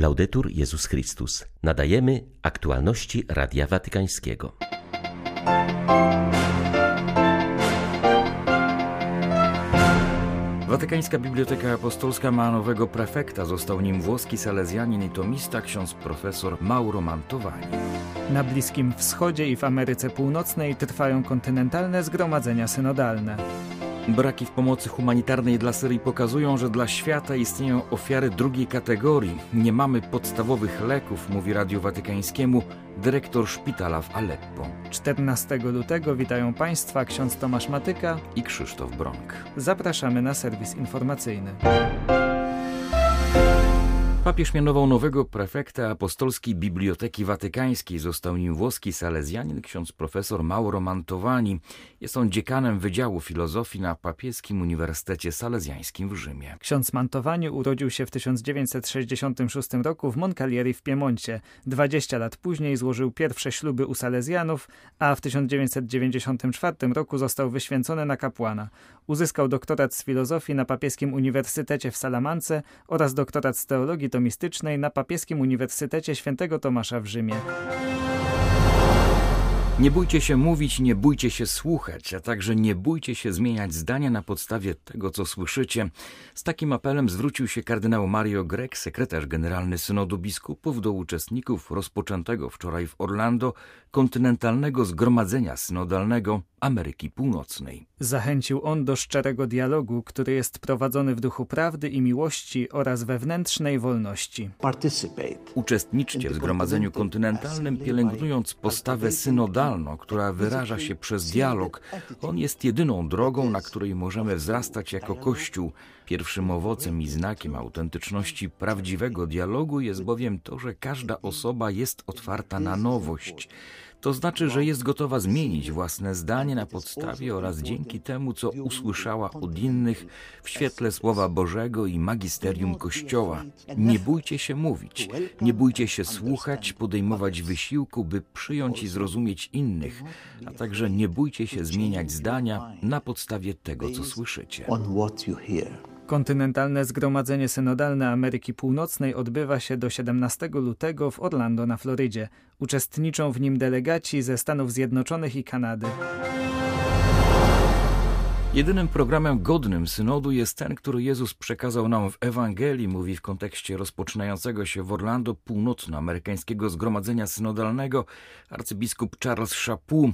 Laudetur Jezus Chrystus. Nadajemy aktualności Radia Watykańskiego. Watykańska Biblioteka Apostolska ma nowego prefekta. Został nim włoski salezjanin i tomista ksiądz profesor Mauro Mantovani. Na Bliskim Wschodzie i w Ameryce Północnej trwają kontynentalne zgromadzenia synodalne. Braki w pomocy humanitarnej dla Syrii pokazują, że dla świata istnieją ofiary drugiej kategorii. Nie mamy podstawowych leków, mówi Radiu Watykańskiemu dyrektor szpitala w Aleppo. 14 lutego witają Państwa ksiądz Tomasz Matyka i Krzysztof Bronk. Zapraszamy na serwis informacyjny. Papież mianował nowego prefekta Apostolskiej Biblioteki Watykańskiej. Został nim włoski salezjanin ksiądz profesor Mauro Mantovani. Jest on dziekanem Wydziału Filozofii na Papieskim Uniwersytecie Salezjańskim w Rzymie. Ksiądz Mantovani urodził się w 1966 roku w Moncalieri w Piemoncie. 20 lat później złożył pierwsze śluby u salezjanów, a w 1994 roku został wyświęcony na kapłana. Uzyskał doktorat z filozofii na Papieskim Uniwersytecie w Salamance oraz doktorat z teologii na Papieskim Uniwersytecie Świętego Tomasza w Rzymie. Nie bójcie się mówić, nie bójcie się słuchać, a także nie bójcie się zmieniać zdania na podstawie tego, co słyszycie. Z takim apelem zwrócił się kardynał Mario Grek, sekretarz generalny Synodu Biskupów, do uczestników rozpoczętego wczoraj w Orlando kontynentalnego zgromadzenia synodalnego Ameryki Północnej. Zachęcił on do szczerego dialogu, który jest prowadzony w duchu prawdy i miłości oraz wewnętrznej wolności. Uczestniczcie w zgromadzeniu kontynentalnym, pielęgnując postawę synodalną, która wyraża się przez dialog. On jest jedyną drogą, na której możemy wzrastać jako Kościół. Pierwszym owocem i znakiem autentyczności prawdziwego dialogu jest bowiem to, że każda osoba jest otwarta na nowość. To znaczy, że jest gotowa zmienić własne zdanie na podstawie oraz dzięki temu, co usłyszała od innych w świetle Słowa Bożego i magisterium Kościoła. Nie bójcie się mówić, nie bójcie się słuchać, podejmować wysiłku, by przyjąć i zrozumieć innych, a także nie bójcie się zmieniać zdania na podstawie tego, co słyszycie. Kontynentalne Zgromadzenie Synodalne Ameryki Północnej odbywa się do 17 lutego w Orlando na Florydzie. Uczestniczą w nim delegaci ze Stanów Zjednoczonych i Kanady. Jedynym programem godnym synodu jest ten, który Jezus przekazał nam w Ewangelii, mówi w kontekście rozpoczynającego się w Orlando północnoamerykańskiego zgromadzenia synodalnego arcybiskup Charles Chaput.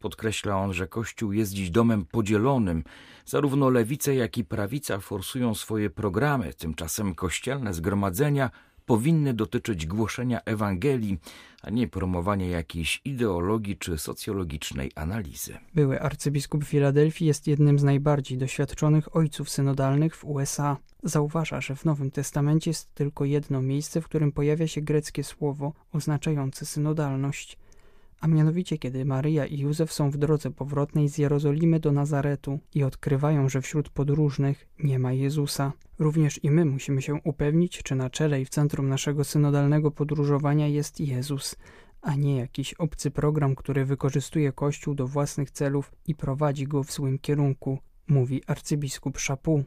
Podkreśla on, że Kościół jest dziś domem podzielonym. Zarówno lewica, jak i prawica forsują swoje programy. Tymczasem kościelne zgromadzenia powinny dotyczyć głoszenia Ewangelii, a nie promowania jakiejś ideologii czy socjologicznej analizy. Były arcybiskup Filadelfii jest jednym z najbardziej doświadczonych ojców synodalnych w USA. Zauważa, że w Nowym Testamencie jest tylko jedno miejsce, w którym pojawia się greckie słowo oznaczające synodalność – a mianowicie kiedy Maryja i Józef są w drodze powrotnej z Jerozolimy do Nazaretu i odkrywają, że wśród podróżnych nie ma Jezusa. Również i my musimy się upewnić, czy na czele i w centrum naszego synodalnego podróżowania jest Jezus, a nie jakiś obcy program, który wykorzystuje Kościół do własnych celów i prowadzi go w złym kierunku, mówi arcybiskup Szapu.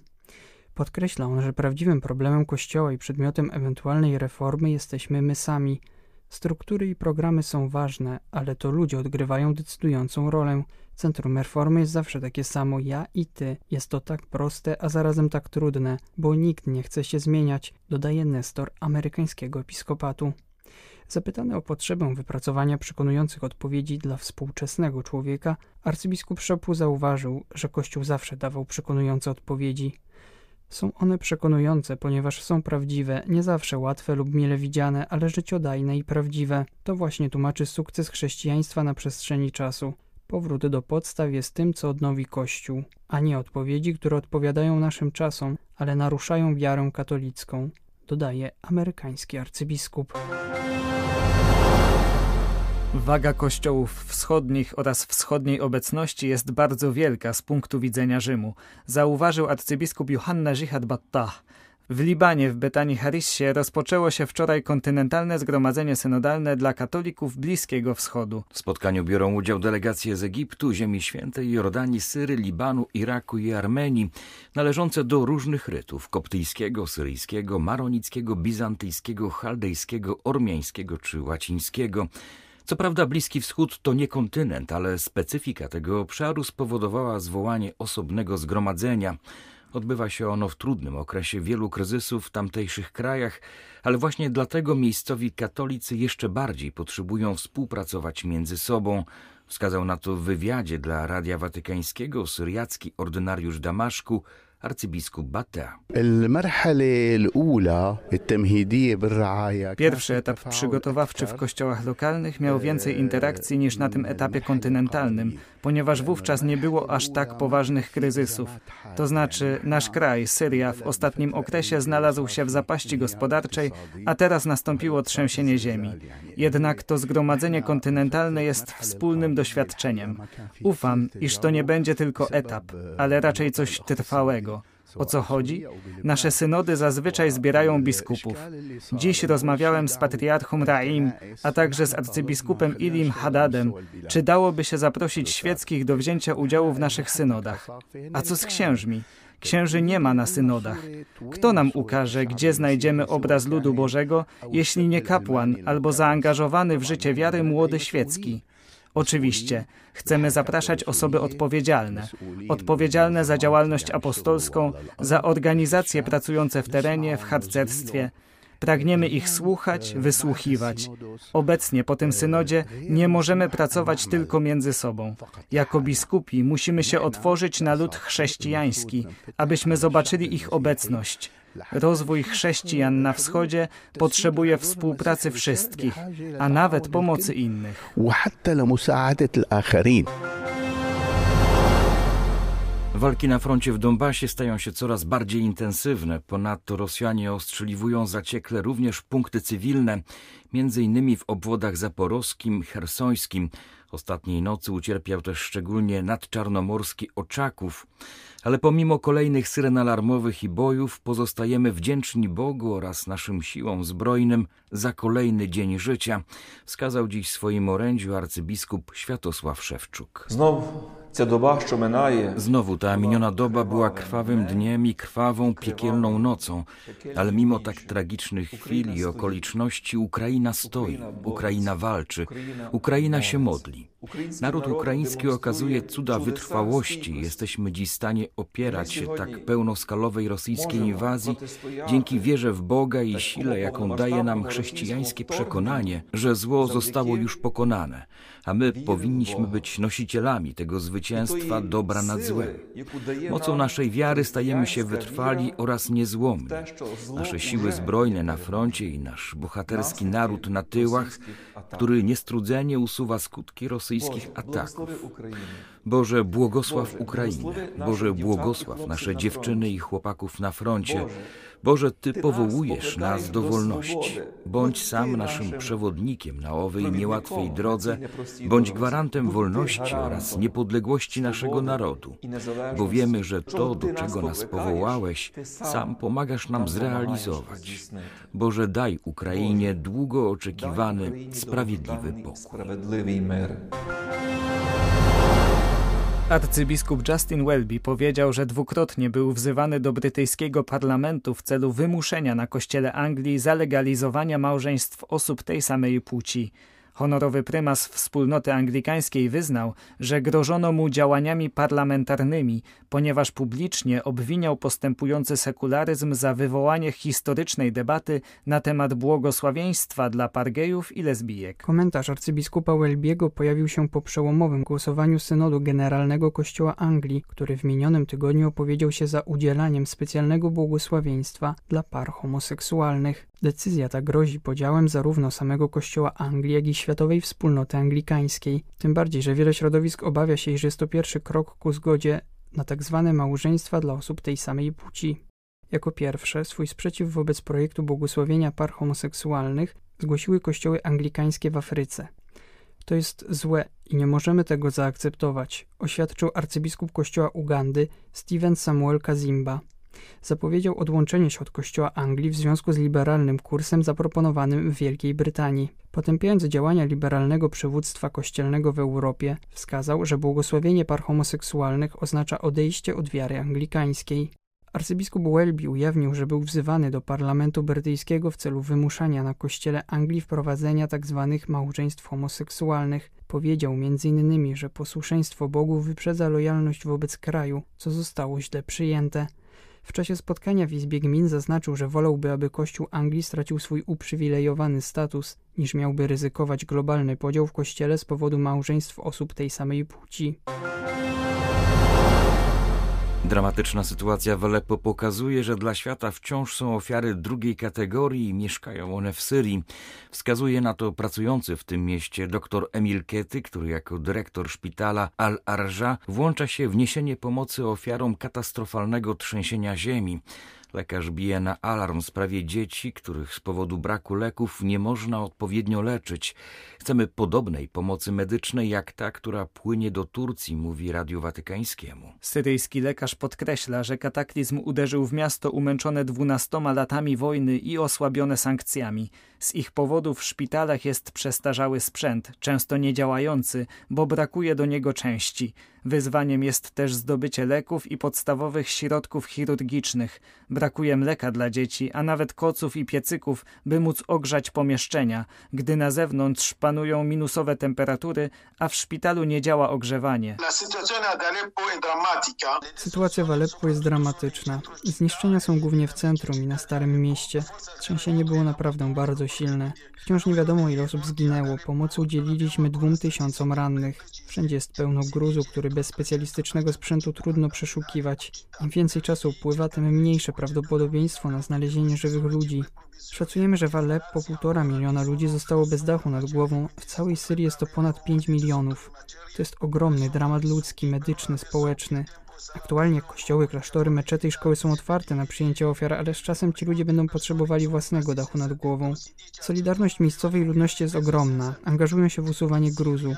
Podkreśla on, że prawdziwym problemem Kościoła i przedmiotem ewentualnej reformy jesteśmy my sami – Struktury i programy są ważne, ale to ludzie odgrywają decydującą rolę. Centrum reformy jest zawsze takie samo ja i ty. Jest to tak proste, a zarazem tak trudne, bo nikt nie chce się zmieniać, dodaje Nestor amerykańskiego episkopatu. Zapytany o potrzebę wypracowania przekonujących odpowiedzi dla współczesnego człowieka, arcybiskup Szopu zauważył, że Kościół zawsze dawał przekonujące odpowiedzi. Są one przekonujące, ponieważ są prawdziwe, nie zawsze łatwe lub mile widziane, ale życiodajne i prawdziwe. To właśnie tłumaczy sukces chrześcijaństwa na przestrzeni czasu. Powrót do podstaw jest tym, co odnowi Kościół, a nie odpowiedzi, które odpowiadają naszym czasom, ale naruszają wiarę katolicką, dodaje amerykański arcybiskup. Waga kościołów wschodnich oraz wschodniej obecności jest bardzo wielka z punktu widzenia Rzymu, zauważył arcybiskup Johanna Jihad Battah. W Libanie, w Betanii Harissie rozpoczęło się wczoraj kontynentalne zgromadzenie synodalne dla katolików Bliskiego Wschodu. W spotkaniu biorą udział delegacje z Egiptu, Ziemi Świętej, Jordanii, Syrii, Libanu, Iraku i Armenii, należące do różnych rytów koptyjskiego, syryjskiego, maronickiego, bizantyjskiego, chaldejskiego, ormiańskiego czy łacińskiego. Co prawda Bliski Wschód to nie kontynent, ale specyfika tego obszaru spowodowała zwołanie osobnego zgromadzenia – Odbywa się ono w trudnym okresie wielu kryzysów w tamtejszych krajach, ale właśnie dlatego miejscowi katolicy jeszcze bardziej potrzebują współpracować między sobą. Wskazał na to w wywiadzie dla Radia Watykańskiego syriacki ordynariusz Damaszku arcybiskup Batea. Pierwszy etap przygotowawczy w kościołach lokalnych miał więcej interakcji niż na tym etapie kontynentalnym, ponieważ wówczas nie było aż tak poważnych kryzysów. To znaczy, nasz kraj, Syria, w ostatnim okresie znalazł się w zapaści gospodarczej, a teraz nastąpiło trzęsienie ziemi. Jednak to zgromadzenie kontynentalne jest wspólnym doświadczeniem. Ufam, iż to nie będzie tylko etap, ale raczej coś trwałego. O co chodzi? Nasze synody zazwyczaj zbierają biskupów. Dziś rozmawiałem z patriarchą Raim, a także z arcybiskupem Ilim Haddadem, czy dałoby się zaprosić świeckich do wzięcia udziału w naszych synodach. A co z księżmi? Księży nie ma na synodach. Kto nam ukaże, gdzie znajdziemy obraz ludu Bożego, jeśli nie kapłan albo zaangażowany w życie wiary młody świecki? Oczywiście, chcemy zapraszać osoby odpowiedzialne, odpowiedzialne za działalność apostolską, za organizacje pracujące w terenie, w harcerstwie. Pragniemy ich słuchać, wysłuchiwać. Obecnie po tym synodzie nie możemy pracować tylko między sobą. Jako biskupi musimy się otworzyć na lud chrześcijański, abyśmy zobaczyli ich obecność. Rozwój chrześcijan na wschodzie potrzebuje współpracy wszystkich, a nawet pomocy innych. Walki na froncie w Donbasie stają się coraz bardziej intensywne. Ponadto Rosjanie ostrzeliwują zaciekle również punkty cywilne, innymi w obwodach zaporowskim, hersońskim. Ostatniej nocy ucierpiał też szczególnie nadczarnomorski Oczaków ale pomimo kolejnych syren alarmowych i bojów pozostajemy wdzięczni Bogu oraz naszym siłom zbrojnym za kolejny dzień życia, wskazał dziś w swoim orędziu arcybiskup Światosław Szewczuk. Znowu Znowu ta miniona doba była krwawym dniem i krwawą, piekielną nocą, ale mimo tak tragicznych chwil i okoliczności Ukraina stoi, Ukraina walczy, Ukraina się modli. Naród ukraiński okazuje cuda wytrwałości. Jesteśmy dziś w stanie opierać się tak pełnoskalowej rosyjskiej inwazji dzięki wierze w Boga i sile, jaką daje nam chrześcijańskie przekonanie, że zło zostało już pokonane, a my powinniśmy być nosicielami tego zwycięstwa dobra nad złem. Mocą naszej wiary stajemy się wytrwali oraz niezłomni. Nasze siły zbrojne na froncie i nasz bohaterski naród na tyłach, który niestrudzenie usuwa skutki rosyjskich ataków. Boże, błogosław Ukrainę. Boże, błogosław nasze dziewczyny i chłopaków na froncie. Boże, Ty powołujesz nas do wolności. Bądź sam naszym przewodnikiem na owej niełatwej drodze, bądź gwarantem wolności oraz niepodległości naszego narodu, bo wiemy, że to, do czego nas powołałeś, sam pomagasz nam zrealizować. Boże, daj Ukrainie długo oczekiwany, sprawiedliwy pokój. Arcybiskup Justin Welby powiedział, że dwukrotnie był wzywany do brytyjskiego parlamentu w celu wymuszenia na kościele Anglii zalegalizowania małżeństw osób tej samej płci. Honorowy prymas wspólnoty anglikańskiej wyznał, że grożono mu działaniami parlamentarnymi, ponieważ publicznie obwiniał postępujący sekularyzm za wywołanie historycznej debaty na temat błogosławieństwa dla pargejów i lesbijek. Komentarz arcybiskupa Welbiego pojawił się po przełomowym głosowaniu Synodu Generalnego Kościoła Anglii, który w minionym tygodniu opowiedział się za udzielaniem specjalnego błogosławieństwa dla par homoseksualnych. Decyzja ta grozi podziałem zarówno samego Kościoła Anglii, jak i światowej wspólnoty anglikańskiej. Tym bardziej, że wiele środowisk obawia się, iż jest to pierwszy krok ku zgodzie na tak zwane małżeństwa dla osób tej samej płci. Jako pierwsze swój sprzeciw wobec projektu błogosławienia par homoseksualnych zgłosiły kościoły anglikańskie w Afryce. To jest złe i nie możemy tego zaakceptować, oświadczył arcybiskup kościoła Ugandy Steven Samuel Kazimba. Zapowiedział odłączenie się od kościoła Anglii w związku z liberalnym kursem zaproponowanym w Wielkiej Brytanii. Potępiając działania liberalnego przywództwa kościelnego w Europie, wskazał, że błogosławienie par homoseksualnych oznacza odejście od wiary anglikańskiej. Arcybiskup Welby ujawnił, że był wzywany do parlamentu brytyjskiego w celu wymuszania na kościele Anglii wprowadzenia tzw. Tak małżeństw homoseksualnych. Powiedział m.in., że posłuszeństwo Bogu wyprzedza lojalność wobec kraju, co zostało źle przyjęte. W czasie spotkania w Izbie Gmin zaznaczył, że wolałby, aby Kościół Anglii stracił swój uprzywilejowany status, niż miałby ryzykować globalny podział w Kościele z powodu małżeństw osób tej samej płci. Dramatyczna sytuacja w Aleppo pokazuje, że dla świata wciąż są ofiary drugiej kategorii i mieszkają one w Syrii. Wskazuje na to pracujący w tym mieście dr Emil Kety, który jako dyrektor szpitala Al-Arja włącza się w niesienie pomocy ofiarom katastrofalnego trzęsienia ziemi. Lekarz bije na alarm w sprawie dzieci, których z powodu braku leków nie można odpowiednio leczyć. Chcemy podobnej pomocy medycznej jak ta, która płynie do Turcji, mówi Radiu Watykańskiemu. Syryjski lekarz podkreśla, że kataklizm uderzył w miasto umęczone dwunastoma latami wojny i osłabione sankcjami. Z ich powodów w szpitalach jest przestarzały sprzęt, często niedziałający, bo brakuje do niego części. Wyzwaniem jest też zdobycie leków i podstawowych środków chirurgicznych. Brakuje mleka dla dzieci, a nawet koców i piecyków, by móc ogrzać pomieszczenia, gdy na zewnątrz panują minusowe temperatury, a w szpitalu nie działa ogrzewanie. Sytuacja w Aleppo jest dramatyczna. Zniszczenia są głównie w centrum i na Starym Mieście. Trzęsienie było naprawdę bardzo silne. Wciąż nie wiadomo ile osób zginęło. Pomocy udzieliliśmy dwóm tysiącom rannych. Wszędzie jest pełno gruzu, który bez specjalistycznego sprzętu trudno przeszukiwać. Im więcej czasu upływa, tym mniejsze prawdopodobieństwo na znalezienie żywych ludzi. Szacujemy, że w Aleppo półtora miliona ludzi zostało bez dachu nad głową. W całej Syrii jest to ponad 5 milionów. To jest ogromny dramat ludzki, medyczny, społeczny. Aktualnie kościoły, klasztory, meczety i szkoły są otwarte na przyjęcie ofiar, ale z czasem ci ludzie będą potrzebowali własnego dachu nad głową. Solidarność miejscowej ludności jest ogromna. Angażują się w usuwanie gruzu.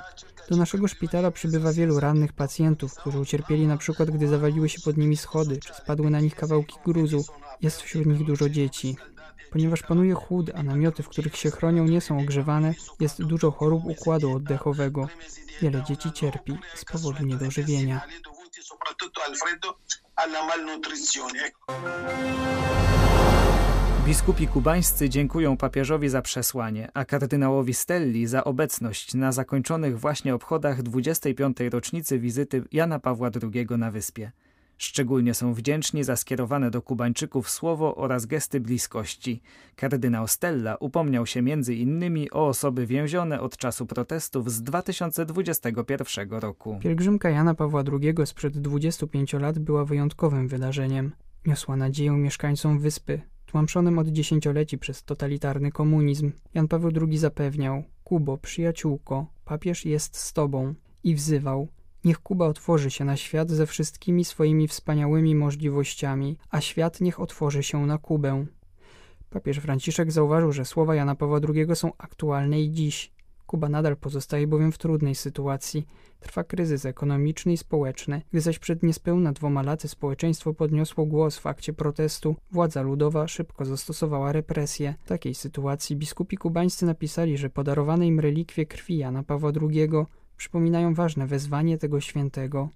Do naszego szpitala przybywa wielu rannych pacjentów, którzy ucierpieli na przykład, gdy zawaliły się pod nimi schody, czy spadły na nich kawałki gruzu. Jest wśród nich dużo dzieci. Ponieważ panuje chłód, a namioty, w których się chronią, nie są ogrzewane, jest dużo chorób układu oddechowego. Wiele dzieci cierpi z powodu niedożywienia. Biskupi kubańscy dziękują papieżowi za przesłanie, a kardynałowi Stelli za obecność na zakończonych właśnie obchodach 25. rocznicy wizyty Jana Pawła II na wyspie. Szczególnie są wdzięczni za skierowane do Kubańczyków słowo oraz gesty bliskości. Kardynał Stella upomniał się między innymi o osoby więzione od czasu protestów z 2021 roku. Pielgrzymka Jana Pawła II sprzed 25 lat była wyjątkowym wydarzeniem. Niosła nadzieję mieszkańcom wyspy, tłamszonym od dziesięcioleci przez totalitarny komunizm. Jan Paweł II zapewniał: Kubo, przyjaciółko, papież jest z tobą i wzywał: Niech Kuba otworzy się na świat ze wszystkimi swoimi wspaniałymi możliwościami, a świat niech otworzy się na Kubę. Papież Franciszek zauważył, że słowa Jana Pawła II są aktualne i dziś. Kuba nadal pozostaje bowiem w trudnej sytuacji. Trwa kryzys ekonomiczny i społeczny. Gdy zaś przed niespełna dwoma laty społeczeństwo podniosło głos w akcie protestu, władza ludowa szybko zastosowała represje. W takiej sytuacji biskupi kubańscy napisali, że podarowane im relikwie krwi Jana Pawła II przypominają ważne wezwanie tego świętego.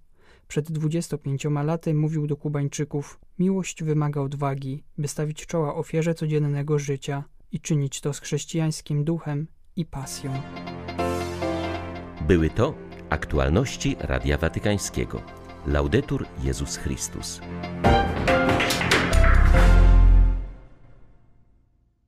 Przed 25 laty mówił do Kubańczyków: Miłość wymaga odwagi, by stawić czoła ofierze codziennego życia i czynić to z chrześcijańskim duchem i pasją. Były to aktualności Radia Watykańskiego. Laudetur Jezus Chrystus.